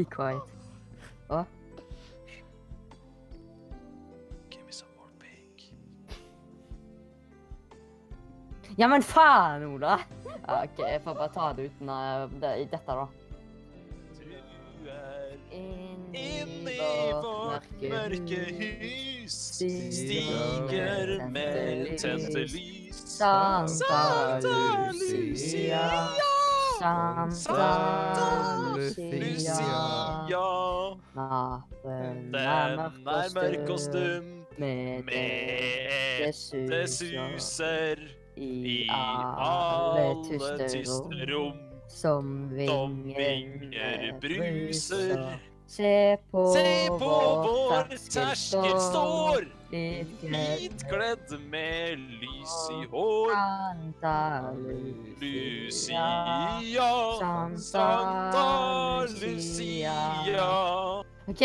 Be quiet. Å? Give me some more pink. Ja, men faen, Ola! Ja, OK, jeg får bare ta det uten uh, det, i dette, da. Du er Inni vårt mørke hus stiger stiger med tente lys. Santa Santa Lucia. Santa Lucia. Natten er mørk og stum, med det suser i alle tyste rom. Som vinger bruser. Se på, Se på vår terskel står, hvitkledd med lys i hår. Santa Lucia, Santa Lucia. OK,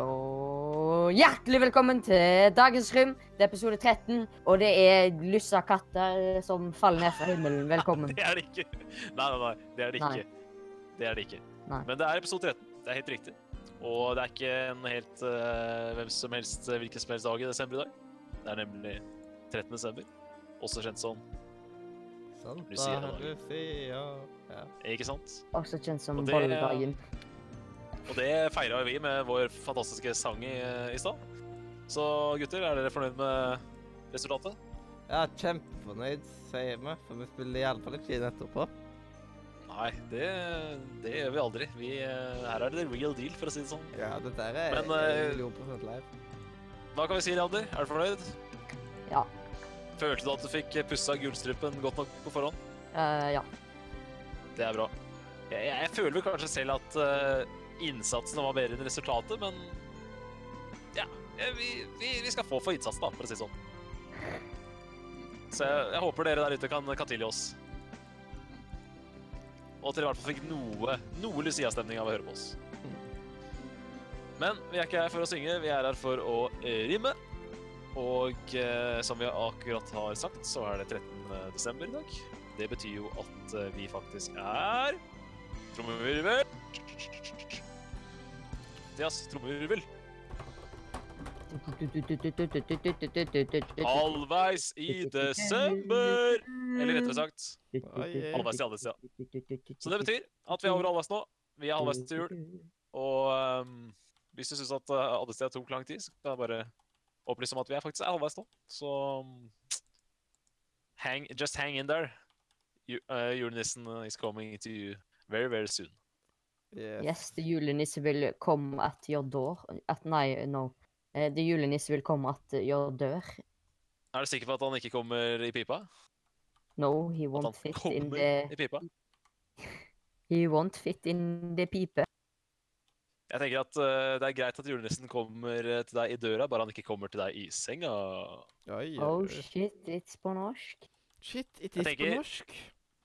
og hjertelig velkommen til dagens Rym. Det er episode 13, og det er Lyssa katter som faller ned fra himmelen. Velkommen. Det er det ikke. Nei, nei, nei. Det er det Nei. ikke. Det er det ikke. Nei. Men det er episode 13. Det er helt riktig. Og det er ikke en helt uh, hvem som helst eh, hvilken som helst dag i desember i dag. Det er nemlig 13. desember. Også kjent som Santa Lucia. Lucia. Ja. Ikke sant? Også kjent som Og det- Og det feira vi med vår fantastiske sang i, i stad. Så gutter, er dere fornøyd med resultatet? ja, kjempefornøyd, sier vi. For vi spiller iallfall ikke inn etterpå. Nei, det, det gjør vi aldri. Vi, eh, her er det the real deal, for å si det sånn. Ja, dette er Men, uh, live. Hva kan vi si, Leander? Er du fornøyd? Ja. Følte du at du fikk pussa gullstrupen godt nok på forhånd? Uh, ja. Det er bra. Jeg, jeg føler vel kanskje selv at uh, innsatsen var bedre enn resultatet, men ja, vi, vi, vi skal få for innsatsen, da, for å si det sånn. Så jeg, jeg håper dere der ute kan, kan tilgi oss. Og at dere i hvert fall fikk noe, noe Lucia-stemning av å høre på oss. Men vi er ikke her for å synge, vi er her for å eh, rimme. Og eh, som vi akkurat har sagt, så er det 13. desember i dag. Det betyr jo at eh, vi faktisk er Trommevirvel. Mathias, trommevirvel. Halvveis i desember! Eller rettere sagt halvveis i halvveis, ja. Så det betyr at vi er over halvveis nå. Vi er halvveis til jul. Og um, hvis du syns at uh, Addested tok lang tid, så kan jeg bare opplyse om at vi er faktisk er halvveis nå. Så um, hang, just hang in there. Uh, julenissen is coming to you very, very soon. Yes. Yes, the julenisse vil komme at your door. At, nei, no. Eh, The julenisse vil komme at your dør. Er du sikker på at han ikke kommer i pipa? No, he won't fit in the i pipa? He won't fit in the pipe. Jeg tenker at uh, det er greit at julenissen kommer til deg i døra, bare han ikke kommer til deg i senga. Oi, Oh shit, it's på norsk. Shit, it is is på norsk.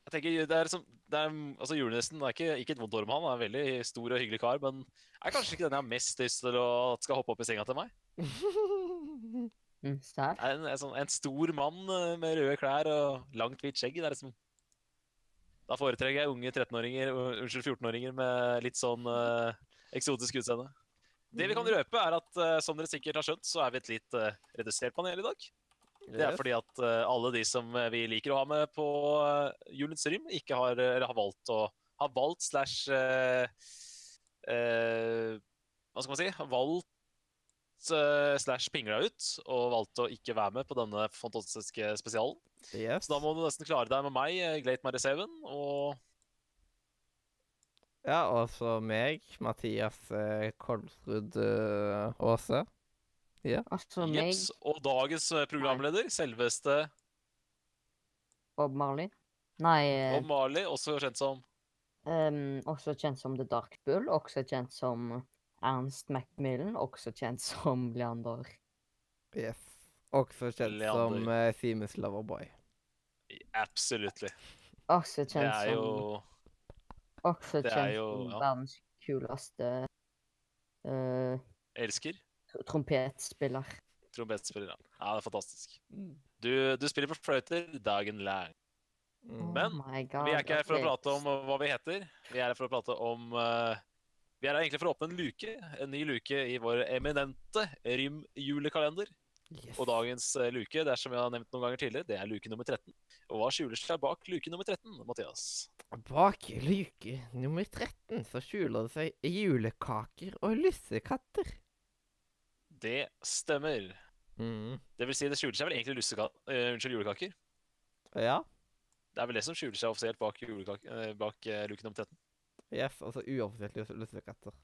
Jeg tenker, det er som, det er, altså Julenissen er ikke, ikke et vondt ord om han, han er en veldig stor og hyggelig kar, men er kanskje ikke den jeg har mest lyst til å at skal hoppe opp i senga til meg. Mm, En, en, sånn, en stor mann uh, med røde klær og langt, hvitt skjegg. Det er liksom Da foretrekker jeg unge 13-åringer, uh, unnskyld 14-åringer med litt sånn uh, eksotisk utseende. Det vi kan røpe, er at uh, som dere sikkert har skjønt, så er vi et litt uh, redusert panel i dag. Det er fordi at uh, alle de som uh, vi liker å ha med på uh, Julens Rym, ikke har, eller har valgt å Har valgt slash uh, uh, Hva skal man si? Har valgt uh, slash pingla ut og valgt å ikke være med på denne fantastiske spesialen. yes. Så da må du nesten klare deg med meg, Glate Mariseven, og Ja, og så meg, Mathias eh, Kolsrud eh, Aase. Altså meg, Jeps, og dagens uh, programleder, selveste Bob Marley. Nei, eh, Bob Marley, også kjent som ehm, også kjent som The Dark Bull. Også kjent som Ernst Macmillan. Også kjent som Leander. Yes. Også kjent som Leander. uh, Seamus Loverboy. Absolutely. Også Det kjent er som jo Også det er kjent jo- som ja. verdens kuleste eh, Elsker trompetspiller. trompetspiller. Ja, Ja, det er fantastisk. Du, du spiller på fløyter dagen lang. Mm. Men oh God, Vi er ikke her for å prate om uh, hva vi heter. Vi er her for å prate om uh, Vi er her egentlig for å åpne en luke. En ny luke i vår eminente Rym-julekalender. Yes. Og dagens uh, luke, det er som jeg har nevnt noen ganger tidligere, det er luke nummer 13. Og hva skjuler seg bak luke nummer 13, Mathias? Bak luke nummer 13 så skjuler det seg julekaker og lussekatter. Det stemmer. Mm. Det vil si, det skjuler seg vel egentlig lusseka uh, unnskyld, julekaker. Ja. Det er vel det som skjuler seg offisielt bak, uh, eh, bak uh, luke nummer 13. Yes, altså uoffisielt lus- lussekatter.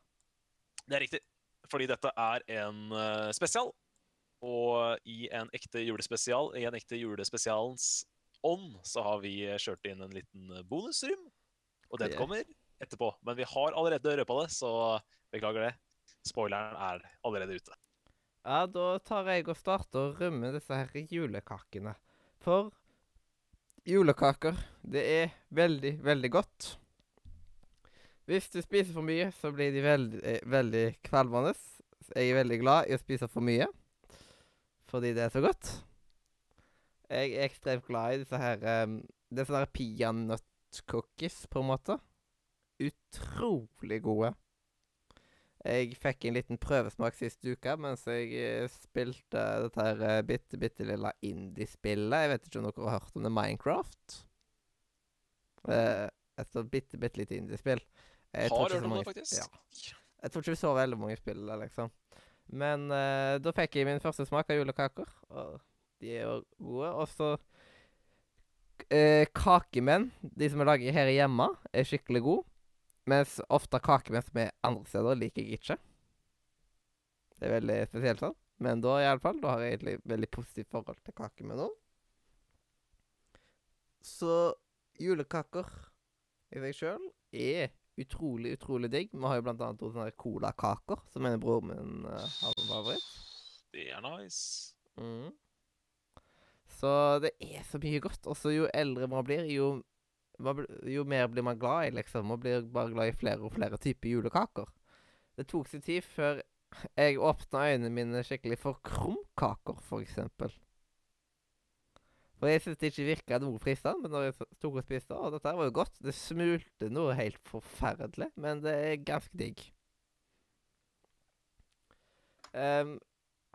Det er riktig, fordi dette er en eh, spesial. Og i en ekte julespesial, i en ekte julespesialens ånd, så har vi eh, kjørt inn en liten eh, bonusrym. Og den kommer etterpå. Men vi har allerede røpa det, så beklager det. Spoileren er allerede ute. Ja, da tar jeg og starter å rømme disse her julekakene. For julekaker, det er veldig, veldig godt. Hvis du spiser for mye, så blir de veldig, eh, veldig kvalmende. Jeg er veldig glad i å spise for mye, fordi det er så godt. Jeg er ekstremt glad i disse her um, Det er sånne peanøtt-cookies, på en måte. Utrolig gode. Jeg fikk en liten prøvesmak sist uke mens jeg eh, spilte dette her eh, bitte, bitte lille indie-spillet. Jeg vet ikke om dere har hørt om det, Minecraft? Eh, et sånt bitte, bitte lite indie-spill. Jeg Har hørt så om det, faktisk. Ja. Jeg tror ikke vi så veldig mange spill der, liksom. Men eh, da fikk jeg min første smak av julekaker, og de er jo gode. Og så eh, Kakemenn, de som er laget her hjemme, er skikkelig gode. Mens ofte kakemenn som er andre steder, liker jeg ikke. Det er veldig spesielt sånn. Men da i alle fall, da har jeg egentlig veldig positivt forhold til kakemenn nå. Så julekaker i seg sjøl er utrolig, utrolig digg. Vi har jo blant annet to sånne colakaker, som en bror min uh, har som favoritt. Det er nice. Mm. Så det er så mye godt. Og så jo eldre man blir, jo, jo mer blir man glad i, liksom. Man blir bare glad i flere og flere typer julekaker. Det tok sin tid før jeg åpna øynene mine skikkelig for krumkaker, for eksempel. For jeg syntes det ikke virka noe fristende, men når jeg tok og spiste, og dette var jo godt. Det smulte noe helt forferdelig, men det er ganske digg. Um,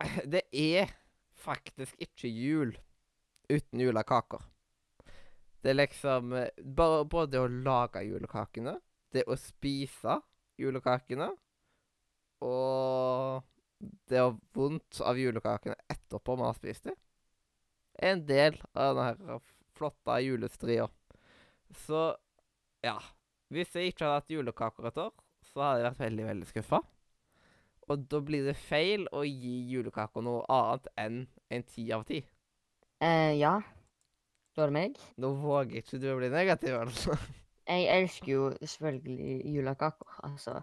det er faktisk ikke jul uten julekaker. Det er liksom eh, bare Både det å lage julekakene, det å spise julekakene, og det å vondt av julekakene etterpå man har spist dem, er en del av denne her flotte julestria. Så ja. Hvis jeg ikke hadde hatt julekaker et år, så hadde jeg vært veldig, veldig skuffa. Og da blir det feil å gi julekaker noe annet enn en ti av ti. Uh, ja. Er meg. Nå våger ikke du å bli negativ, altså. Jeg elsker jo selvfølgelig julekaker. Altså,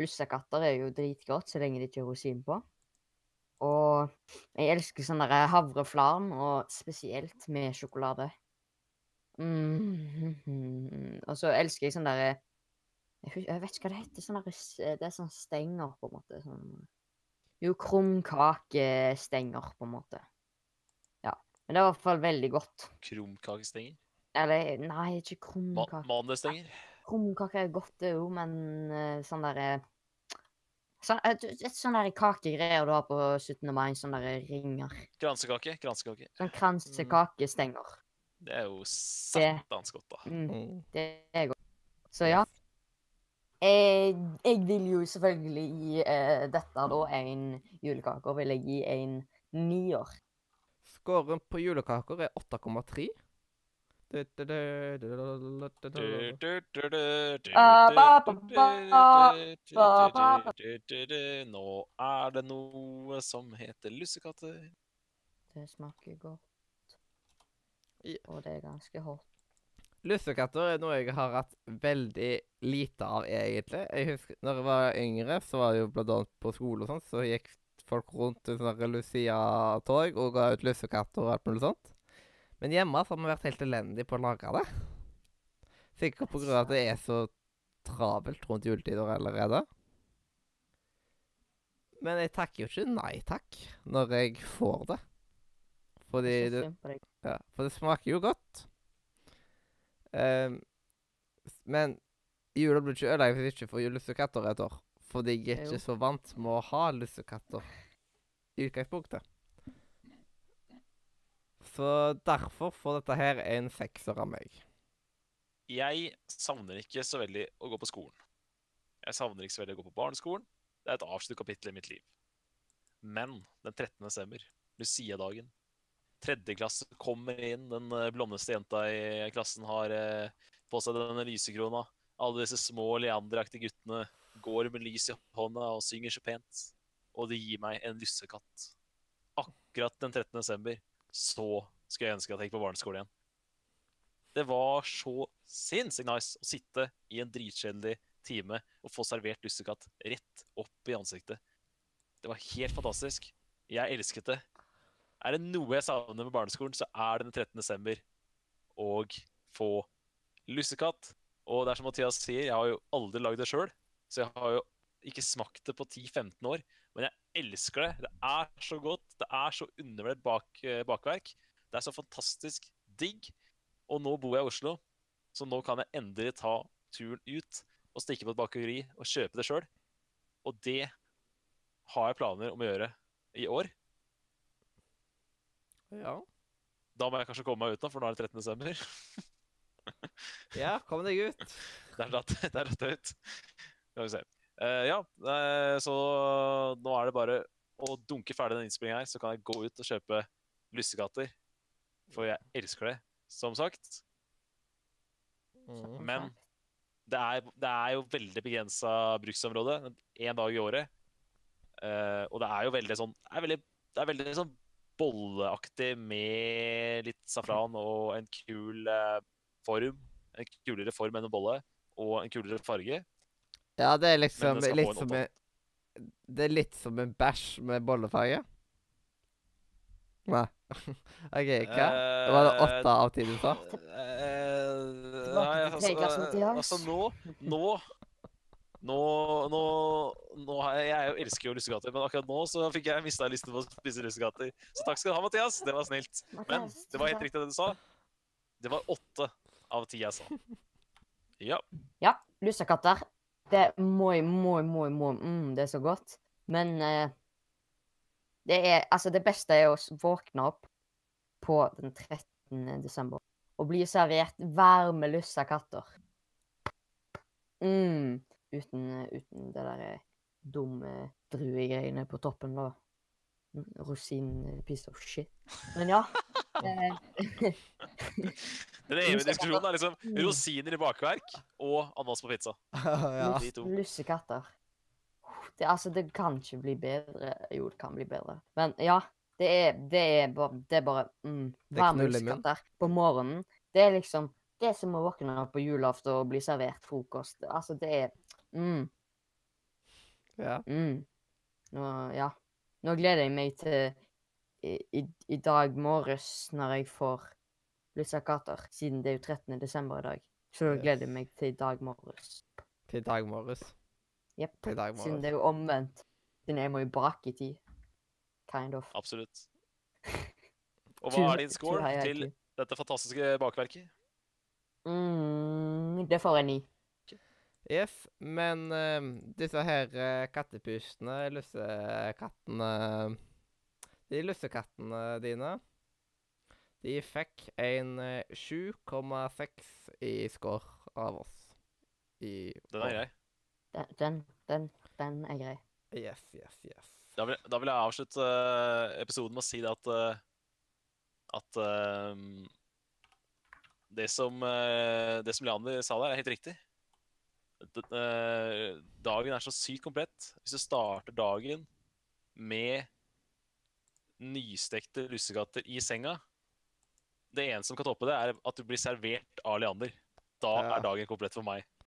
lussekatter er jo dritgodt så lenge det ikke er rosin på. Og jeg elsker sånn derre havreflarm, og spesielt med sjokolade. Mm. Og så elsker jeg sånn derre jeg, vet ikke hva det heter. Sånn derre Det er sånn stenger, på en måte. Sånn Jo, krumkakestenger, på en måte. Men det er i hvert fall veldig godt. Krumkakestenger. Eller nei, ikke Ma Mandelstenger? Krumkake er godt, det òg, men uh, sånn derre sånn, et, et sånn der kakegreier du har på 17. mai, sånne der ringer. Kransekake. Kransekake. Sånn kransekakestenger. Det er jo satans godt, da. Mm, Mm. det er godt. Så ja. Jeg, jeg vil jo selvfølgelig gi uh, dette da en julekake, og vil jeg gi en nier. Scoren på julekaker er 8,3. Du, du, du, du, du, du, du, du. Ah, ba, ba, ba, ba, Nå er det noe som heter lussekatter. Det smaker godt. Og det er ganske hot. Lussekatter er noe jeg har hatt veldig lite av, egentlig. Jeg husker når jeg var yngre, så var det jo blant annet på skole og sånt, så gikk folk rundt i sånne Lucia-tog og ga ut lussekatter og alt mulig sånt. Men hjemme så har vi vært helt elendige på å lage det. Sikkert på grunn av at det er så travelt rundt juletider allerede. Men jeg takker jo ikke nei takk når jeg får det. Fordi det, ja, for det smaker jo godt. Um, men jula blir ikke ødelagt hvis vi ikke får lussekatter et år. Fordi jeg er Jo. ikke så vant med å ha lussekatter i utgangspunktet. Så derfor får dette her en sekser av meg. Jeg savner ikke så veldig å gå på skolen. Jeg savner ikke så veldig å gå på barneskolen. Det er et avsluttet kapittel i mitt liv. Men den 13. desember, Lucia-dagen Tredje klasse kommer inn, den eh, blondeste jenta i klassen har eh, på seg denne lysekrona. Alle disse små leanderaktige guttene går med lys i hånda og synger så pent. Og de gir meg en lussekatt. Akkurat den 13. desember så skulle jeg ønske at jeg gikk på barneskole igjen. Det var så sinnssykt nice å sitte i en dritkjedelig time og få servert lussekatt rett opp i ansiktet. Det var helt fantastisk. Jeg elsket det. Er det noe jeg savner med barneskolen, så er det den 13. desember. Og få lussekatt. Og det er som Mathias sier, jeg har jo aldri lagd det sjøl, så jeg har jo ikke smakt det på 10-15 år. Men jeg elsker det. Det er så godt. Det er så undervurdert bak, eh, bakverk. Det er så fantastisk digg. Og nå bor jeg i Oslo, så nå kan jeg endelig ta turen ut og stikke på et bakeri og kjøpe det sjøl. Og det har jeg planer om å gjøre i år. Ja. Da må jeg kanskje komme meg ut da, for nå er det 13. desember. Ja, kom deg ut. Det er jeg ut. Skal vi se. Uh, ja, uh, så nå er det bare å dunke ferdig den innspillingen her, så kan jeg gå ut og kjøpe lussekatter. For jeg elsker det, som sagt. Mm. Men det er, det er jo veldig begrensa bruksområde. Én dag i året. Uh, og det er jo veldig sånn Det er veldig, det er veldig sånn bolleaktig med litt safran og en kul form. En kulere form enn en bolle. Og en kulere farge. Ja, det er liksom det litt som en Det er litt som en bæsj med bollefarge. Nei. OK, hva? Det var det åtte av ti du sa? Eh, nei, altså, eh, altså nå Nå Nå, nå, nå jeg, jeg elsker jo lussekatter, men akkurat nå så fikk jeg mista lysten på å spise lussekatter. Så takk skal du ha, Mathias. Det var snilt. Men det var helt riktig det du sa. Det var åtte av ti jeg sa. Ja. Ja, lussekatter. Det er moi, moi, moi, moi. mm, Det er så godt. Men eh, det er Altså, det beste er å våkne opp på den 13. desember og bli servert varme lussa katter. Mm. Uten, uten det der eh, dumme druegreiene på toppen, da. Mm, Rosin piece of shit. Men ja. eh, Den evige diskusjonen er liksom Mm. rosiner i bakverk og ananas på pizza. ja. De to. Lussekatter. Det, altså, det kan ikke bli bedre. Jo, det kan bli bedre. Men ja, det er, det er bare, det er bare mm, Varme lussekatter på morgenen. Det er liksom Det er som å våkne opp på julaften og bli servert frokost. Altså, det er mm, ja. mm. Nå, ja. Nå gleder jeg meg til i, i, i dag morges når jeg får lussekatter, siden det er jo 13. desember i dag. Så Yes. gleder jeg meg til i dag morges. Til i dag morges. Jepp. Siden det er jo omvendt. Siden jeg må jo bak i tid. Kind of. Absolutt. Og hva er din score til ikke. dette fantastiske bakverket? Mm, det får jeg ni. Yes, men uh, disse her uh, kattepusene, lussekattene De lussekattene dine, de fikk en eh, 7,6 i score av oss. I Den er grei. Den, den, den, den er grei. Yes, yes, yes. Da vil, da vil jeg avslutte eh, episoden med å si det at eh, At um, det som eh, Det som Leander sa der, er helt riktig. Eh, dagen er så sykt komplett. Hvis du starter dagen med nystekte lussekatter i senga Det eneste som kan toppe det, er at du blir servert av Leander. Da Ja. er dagen komplett for meg.